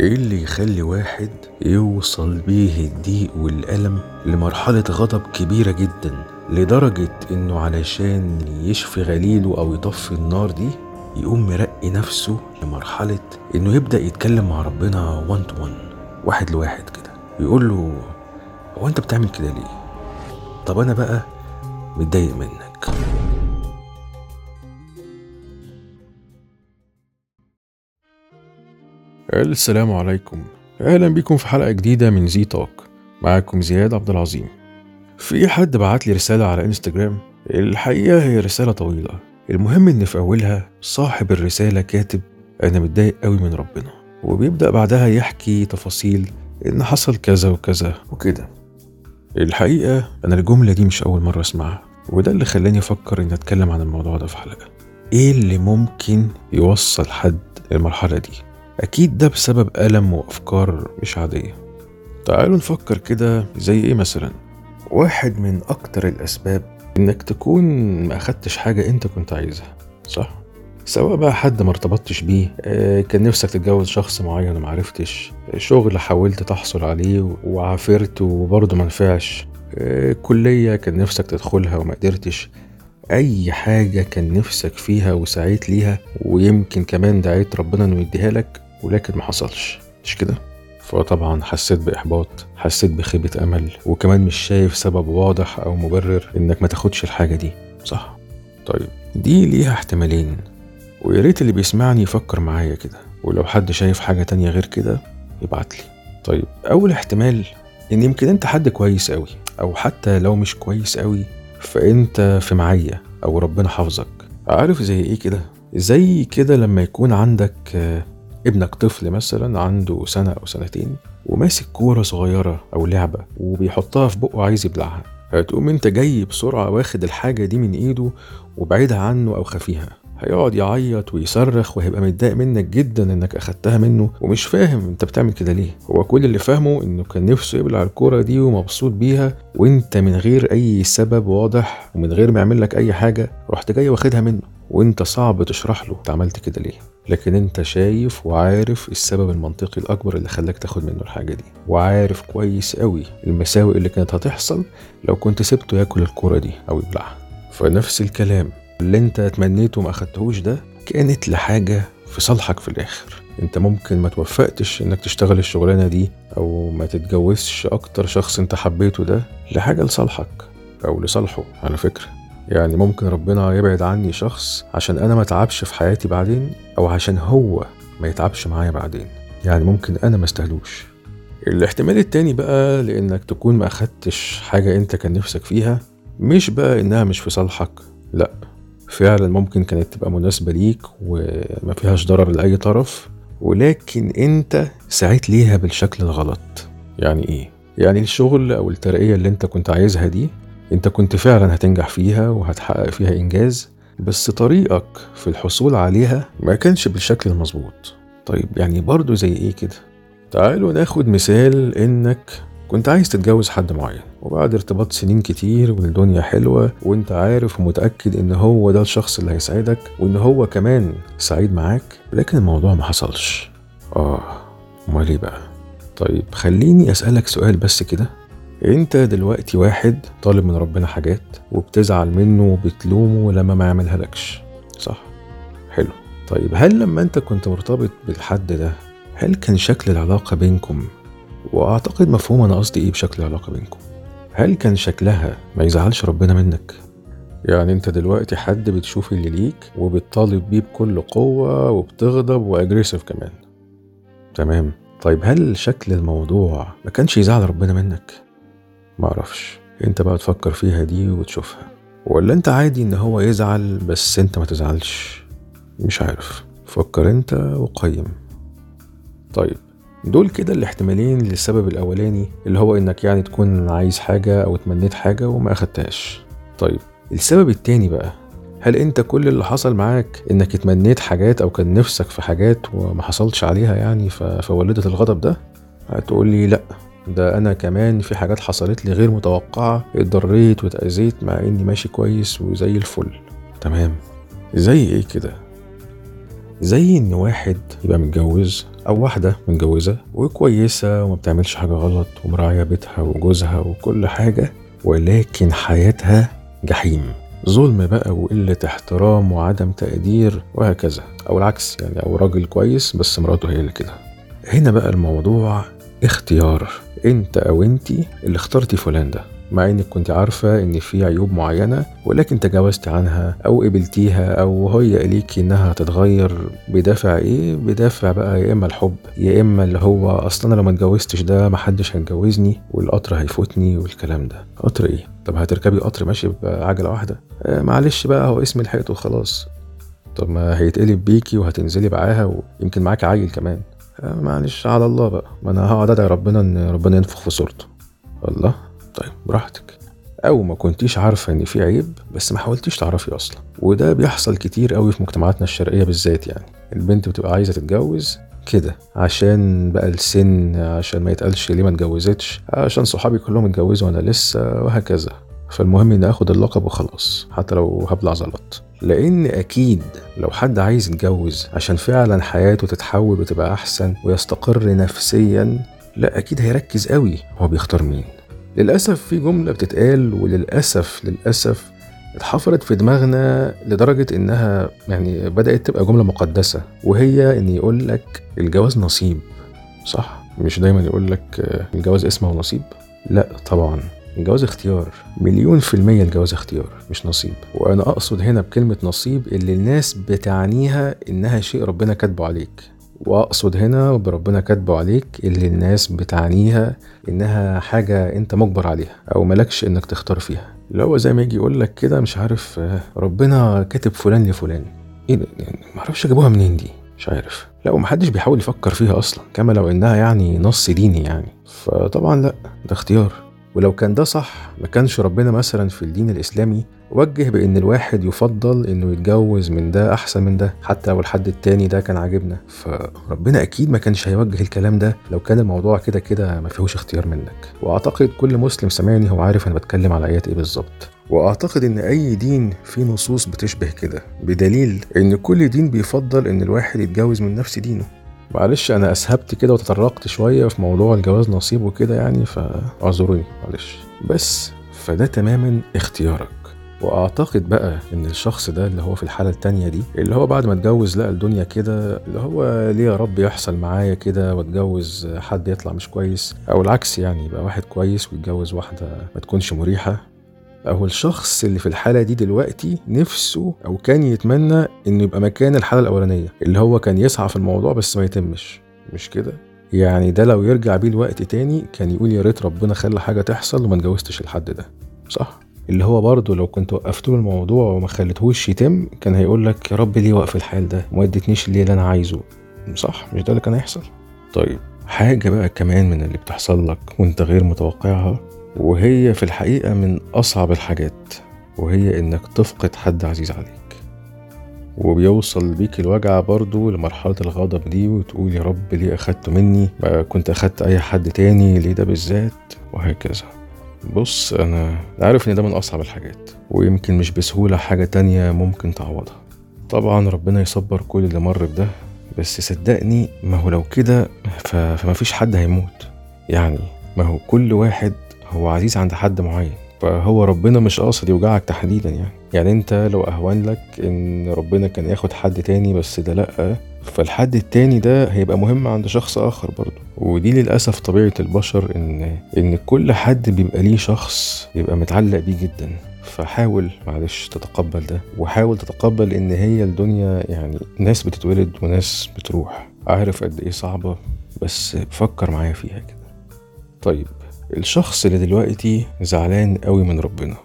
إيه اللي يخلي واحد يوصل بيه الضيق والألم لمرحلة غضب كبيرة جدا لدرجة إنه علشان يشفي غليله أو يطفي النار دي يقوم مرقي نفسه لمرحلة إنه يبدأ يتكلم مع ربنا وان تو وان واحد لواحد كده. ويقول له هو أنت بتعمل كده ليه؟ طب أنا بقى متضايق منك. السلام عليكم. أهلا بيكم في حلقة جديدة من زي توك. معاكم زياد عبد العظيم. في حد بعت لي رسالة على إنستجرام؟ الحقيقة هي رسالة طويلة. المهم إن في أولها صاحب الرسالة كاتب أنا متضايق قوي من ربنا. وبيبدأ بعدها يحكي تفاصيل إن حصل كذا وكذا وكده. الحقيقة أنا الجملة دي مش أول مرة أسمعها وده اللي خلاني أفكر إني أتكلم عن الموضوع ده في حلقة. إيه اللي ممكن يوصل حد للمرحلة دي؟ أكيد ده بسبب ألم وأفكار مش عادية تعالوا نفكر كده زي إيه مثلا واحد من أكتر الأسباب إنك تكون ما أخدتش حاجة أنت كنت عايزها صح؟ سواء بقى حد ما ارتبطتش بيه آه، كان نفسك تتجوز شخص معين ومعرفتش شغل حاولت تحصل عليه وعافرت وبرضه منفعش آه، كلية كان نفسك تدخلها وما قدرتش أي حاجة كان نفسك فيها وسعيت ليها ويمكن كمان دعيت ربنا إنه يديها لك ولكن ما حصلش مش كده؟ فطبعا حسيت بإحباط حسيت بخيبة أمل وكمان مش شايف سبب واضح أو مبرر إنك ما تاخدش الحاجة دي صح؟ طيب دي ليها احتمالين ويا ريت اللي بيسمعني يفكر معايا كده ولو حد شايف حاجة تانية غير كده يبعت لي طيب أول احتمال إن يمكن أنت حد كويس أوي أو حتى لو مش كويس أوي فأنت في معية أو ربنا حافظك عارف زي إيه كده؟ زي كده لما يكون عندك آه، ابنك طفل مثلا عنده سنة أو سنتين وماسك كورة صغيرة أو لعبة وبيحطها في بقه عايز يبلعها هتقوم أنت جاي بسرعة واخد الحاجة دي من إيده وبعيدها عنه أو خفيها هيقعد يعيط ويصرخ وهيبقى متضايق منك جدا إنك أخدتها منه ومش فاهم أنت بتعمل كده ليه. هو كل اللي فاهمه إنه كان نفسه يبلع الكورة دي ومبسوط بيها وأنت من غير أي سبب واضح ومن غير ما يعمل لك أي حاجة رحت جاي واخدها منه وأنت صعب تشرح له أنت عملت كده ليه. لكن أنت شايف وعارف السبب المنطقي الأكبر اللي خلاك تاخد منه الحاجة دي وعارف كويس قوي المساوئ اللي كانت هتحصل لو كنت سبته ياكل الكورة دي أو يبلعها. فنفس الكلام اللي انت تمنيته ما أخدتهوش ده كانت لحاجة في صالحك في الآخر. انت ممكن ما توفقتش انك تشتغل الشغلانة دي أو ما تتجوزش أكتر شخص انت حبيته ده لحاجة لصالحك أو لصالحه على فكرة. يعني ممكن ربنا يبعد عني شخص عشان أنا ما أتعبش في حياتي بعدين أو عشان هو ما يتعبش معايا بعدين. يعني ممكن أنا ما استهلوش الاحتمال التاني بقى لإنك تكون ما أخدتش حاجة انت كان نفسك فيها مش بقى إنها مش في صالحك لأ. فعلا ممكن كانت تبقى مناسبة ليك وما فيهاش ضرر لأي طرف ولكن أنت سعيت ليها بالشكل الغلط. يعني إيه؟ يعني الشغل أو الترقية اللي أنت كنت عايزها دي أنت كنت فعلا هتنجح فيها وهتحقق فيها إنجاز بس طريقك في الحصول عليها ما كانش بالشكل المظبوط. طيب يعني برضو زي إيه كده؟ تعالوا ناخد مثال إنك كنت عايز تتجوز حد معين وبعد ارتباط سنين كتير والدنيا حلوة وإنت عارف ومتأكد إن هو ده الشخص اللي هيسعدك وإن هو كمان سعيد معاك لكن الموضوع ما حصلش. آه أمال إيه بقى؟ طيب خليني أسألك سؤال بس كده. إنت دلوقتي واحد طالب من ربنا حاجات وبتزعل منه وبتلومه لما ما يعملها لكش صح؟ حلو. طيب هل لما إنت كنت مرتبط بالحد ده هل كان شكل العلاقة بينكم وأعتقد مفهوم أنا قصدي إيه بشكل العلاقة بينكم. هل كان شكلها ما يزعلش ربنا منك؟ يعني أنت دلوقتي حد بتشوف اللي ليك وبتطالب بيه بكل قوة وبتغضب واجريسيف كمان. تمام. طيب هل شكل الموضوع ما كانش يزعل ربنا منك؟ معرفش أنت بقى تفكر فيها دي وتشوفها. ولا أنت عادي إن هو يزعل بس أنت ما تزعلش؟ مش عارف. فكر أنت وقيم. طيب دول كده الاحتمالين للسبب الأولاني اللي هو إنك يعني تكون عايز حاجة أو تمنيت حاجة وما أخدتهاش. طيب السبب التاني بقى هل أنت كل اللي حصل معاك إنك اتمنيت حاجات أو كان نفسك في حاجات وما حصلش عليها يعني فولدت الغضب ده؟ هتقول لي لأ ده أنا كمان في حاجات حصلت لي غير متوقعة اتضريت واتأذيت مع إني ماشي كويس وزي الفل. تمام. زي إيه كده؟ زي إن واحد يبقى متجوز أو واحدة متجوزة وكويسة وما بتعملش حاجة غلط ومراعية بيتها وجوزها وكل حاجة ولكن حياتها جحيم. ظلم بقى وقلة احترام وعدم تقدير وهكذا. أو العكس يعني أو راجل كويس بس مراته هي اللي كده. هنا بقى الموضوع اختيار. أنت أو أنتي اللي اخترتي فلان ده. مع إنك كنت عارفة إن في عيوب معينة ولكن تجاوزت عنها أو قبلتيها أو هي ليكي إنها تتغير بدافع إيه؟ بدافع بقى يا إما الحب يا إما اللي هو أصلا أنا لو ما اتجوزتش ده محدش هيتجوزني والقطر هيفوتني والكلام ده. قطر إيه؟ طب هتركبي قطر ماشي بعجلة واحدة. آه معلش بقى هو اسم الحيط وخلاص. طب ما هيتقلب بيكي وهتنزلي معاها ويمكن معاكي عيل كمان. آه معلش على الله بقى. ما أنا هقعد أدعي ربنا إن ربنا ينفخ في صورته. الله. طيب براحتك. أو ما كنتيش عارفة إن في عيب بس ما حاولتيش تعرفي أصلا. وده بيحصل كتير قوي في مجتمعاتنا الشرقية بالذات يعني. البنت بتبقى عايزة تتجوز كده عشان بقى السن عشان ما يتقالش ليه ما اتجوزتش عشان صحابي كلهم اتجوزوا وأنا لسه وهكذا. فالمهم اني آخد اللقب وخلاص حتى لو هبلع زلط. لأن أكيد لو حد عايز يتجوز عشان فعلا حياته تتحول وتبقى أحسن ويستقر نفسيا لا أكيد هيركز قوي هو بيختار مين. للأسف في جملة بتتقال وللأسف للأسف اتحفرت في دماغنا لدرجة إنها يعني بدأت تبقى جملة مقدسة وهي إن يقول لك الجواز نصيب. صح؟ مش دايما يقول لك الجواز اسمه ونصيب؟ لا طبعا. الجواز اختيار. مليون في المية الجواز اختيار مش نصيب. وأنا أقصد هنا بكلمة نصيب اللي الناس بتعنيها إنها شيء ربنا كاتبه عليك. وأقصد هنا بربنا كاتبه عليك اللي الناس بتعنيها إنها حاجة أنت مجبر عليها أو ملكش إنك تختار فيها. اللي هو زي ما يجي يقول لك كده مش عارف ربنا كاتب فلان لفلان. إيه ده؟ يعني معرفش جابوها منين دي. مش عارف. لا ومحدش بيحاول يفكر فيها أصلا كما لو إنها يعني نص ديني يعني. فطبعا لا ده اختيار. ولو كان ده صح ما كانش ربنا مثلا في الدين الإسلامي وجه بإن الواحد يفضل إنه يتجوز من ده أحسن من ده حتى لو الحد التاني ده كان عاجبنا. فربنا أكيد ما كانش هيوجه الكلام ده لو كان الموضوع كده كده ما فيهوش اختيار منك. وأعتقد كل مسلم سامعني هو عارف أنا بتكلم على آيات إيه بالظبط. وأعتقد إن أي دين فيه نصوص بتشبه كده بدليل إن كل دين بيفضل إن الواحد يتجوز من نفس دينه. معلش أنا أسهبت كده وتطرقت شوية في موضوع الجواز نصيب وكده يعني فاعذروني معلش. بس فده تماما اختيارك. وأعتقد بقى إن الشخص ده اللي هو في الحالة التانية دي اللي هو بعد ما اتجوز لقى الدنيا كده اللي هو ليه يا رب يحصل معايا كده واتجوز حد يطلع مش كويس أو العكس يعني يبقى واحد كويس ويتجوز واحدة ما تكونش مريحة. أو الشخص اللي في الحالة دي دلوقتي نفسه أو كان يتمنى إنه يبقى مكان الحالة الأولانية اللي هو كان يسعى في الموضوع بس ما يتمش مش كده؟ يعني ده لو يرجع بيه الوقت تاني كان يقول يا ريت ربنا خلى حاجة تحصل وما اتجوزتش الحد ده صح؟ اللي هو برضه لو كنت وقفت له الموضوع وما خليتهوش يتم كان هيقول لك يا رب ليه واقف الحال ده وما ادتنيش اللي, أنا عايزه صح مش ده اللي كان هيحصل طيب حاجة بقى كمان من اللي بتحصل لك وأنت غير متوقعها وهي في الحقيقة من أصعب الحاجات وهي إنك تفقد حد عزيز عليك. وبيوصل بيك الوجع برضو لمرحلة الغضب دي وتقول يا رب ليه أخدته مني؟ ما كنت أخدت أي حد تاني ليه ده بالذات؟ وهكذا. بص أنا عارف إن ده من أصعب الحاجات ويمكن مش بسهولة حاجة تانية ممكن تعوضها. طبعا ربنا يصبر كل اللي مر بده بس صدقني ما هو لو كده فما فيش حد هيموت. يعني ما هو كل واحد هو عزيز عند حد معين. فهو ربنا مش قاصد يوجعك تحديدا يعني. يعني أنت لو أهون لك إن ربنا كان ياخد حد تاني بس ده لأ فالحد التاني ده هيبقى مهم عند شخص آخر برضه. ودي للأسف طبيعة البشر إن إن كل حد بيبقى ليه شخص بيبقى متعلق بيه جدا. فحاول معلش تتقبل ده. وحاول تتقبل إن هي الدنيا يعني ناس بتتولد وناس بتروح. عارف قد إيه صعبة؟ بس فكر معايا فيها كده. طيب. الشخص اللي دلوقتي زعلان قوي من ربنا.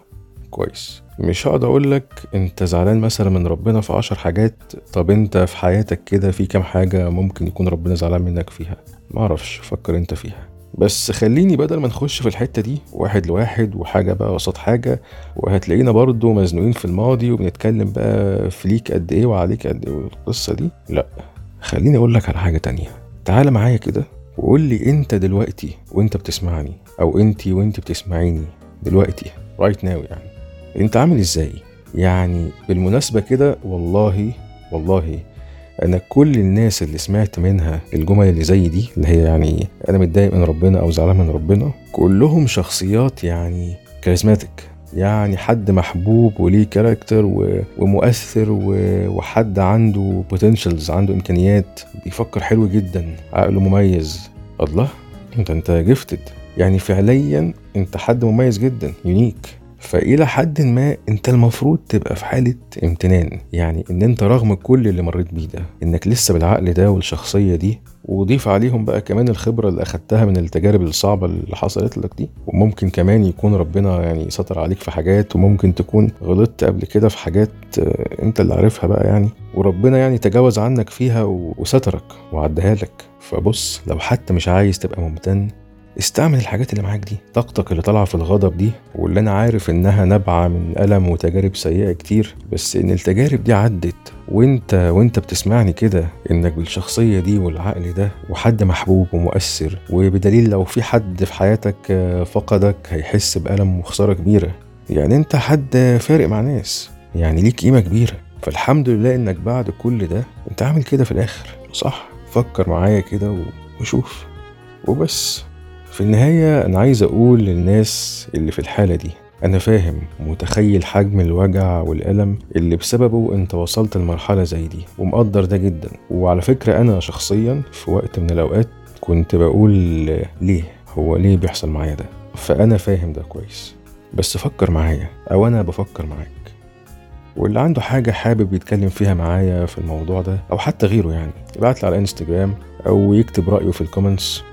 كويس. مش هقعد أقول لك أنت زعلان مثلا من ربنا في عشر حاجات طب أنت في حياتك كده في كام حاجة ممكن يكون ربنا زعلان منك فيها؟ معرفش فكر أنت فيها. بس خليني بدل ما نخش في الحتة دي واحد لواحد وحاجة بقى قصاد حاجة وهتلاقينا برضو مزنوقين في الماضي وبنتكلم بقى في ليك قد إيه وعليك قد إيه والقصة دي. لأ خليني أقول لك على حاجة تانية. تعال معايا كده. وقول لي انت دلوقتي وانت بتسمعني أو انتي وانت بتسمعيني دلوقتي right now يعني. انت عامل إزاي؟ يعني بالمناسبة كده والله والله أنا كل الناس اللي سمعت منها الجمل اللي زي دي اللي هي يعني أنا متضايق من ربنا أو زعلان من ربنا كلهم شخصيات يعني charismatic يعني حد محبوب وليه character. ومؤثر. وحد عنده potentials عنده إمكانيات بيفكر حلو جدا عقله مميز الله انت أنت gifted يعني فعليا أنت حد مميز جدا unique فإلى حد ما أنت المفروض تبقى في حالة امتنان يعني إن أنت رغم كل اللي مريت بيه ده إنك لسه بالعقل ده والشخصية دي وضيف عليهم بقى كمان الخبرة اللي أخدتها من التجارب الصعبة اللي حصلت لك دي. وممكن كمان يكون ربنا يعني ستر عليك في حاجات وممكن تكون غلطت قبل كده في حاجات أنت اللي عارفها بقى يعني. وربنا يعني تجاوز عنك فيها وسترك وعدها لك. فبص لو حتى مش عايز تبقى ممتن استعمل الحاجات اللي معاك دي. طاقتك اللي طالعة في الغضب دي واللي أنا عارف إنها نابعة من ألم وتجارب سيئة كتير بس إن التجارب دي عدت وإنت وإنت بتسمعني كده إنك بالشخصية دي والعقل ده وحد محبوب ومؤثر وبدليل لو في حد في حياتك فقدك هيحس بألم وخسارة كبيرة. يعني إنت حد فارق مع ناس يعني ليك قيمة كبيرة. فالحمد لله إنك بعد كل ده أنت عامل كده في الآخر. صح فكر معايا كده وشوف. وبس. في النهاية أنا عايز أقول للناس اللي في الحالة دي أنا فاهم ومتخيل حجم الوجع والألم اللي بسببه أنت وصلت لمرحلة زي دي ومقدر ده جدا. وعلى فكرة أنا شخصيا في وقت من الأوقات كنت بقول ليه؟ هو ليه بيحصل معايا ده؟ فأنا فاهم ده كويس. بس فكر معايا أو أنا بفكر معاك. واللي عنده حاجة حابب يتكلم فيها معايا في الموضوع ده أو حتى غيره يعني يبعت لي على انستجرام أو يكتب رأيه في ال comments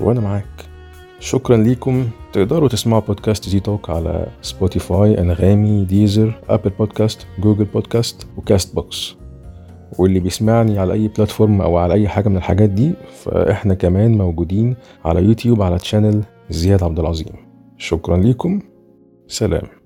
وأنا معاك. شكرا ليكم. تقدروا تسمعوا بودكاست زي توك على سبوتيفاي أنغامي ديزر أبل بودكاست جوجل بودكاست وكاست بوكس. واللي بيسمعني على أي platform أو على أي حاجة من الحاجات دي فإحنا كمان موجودين على يوتيوب على تشانل زياد عبد العظيم. شكرا ليكم. سلام.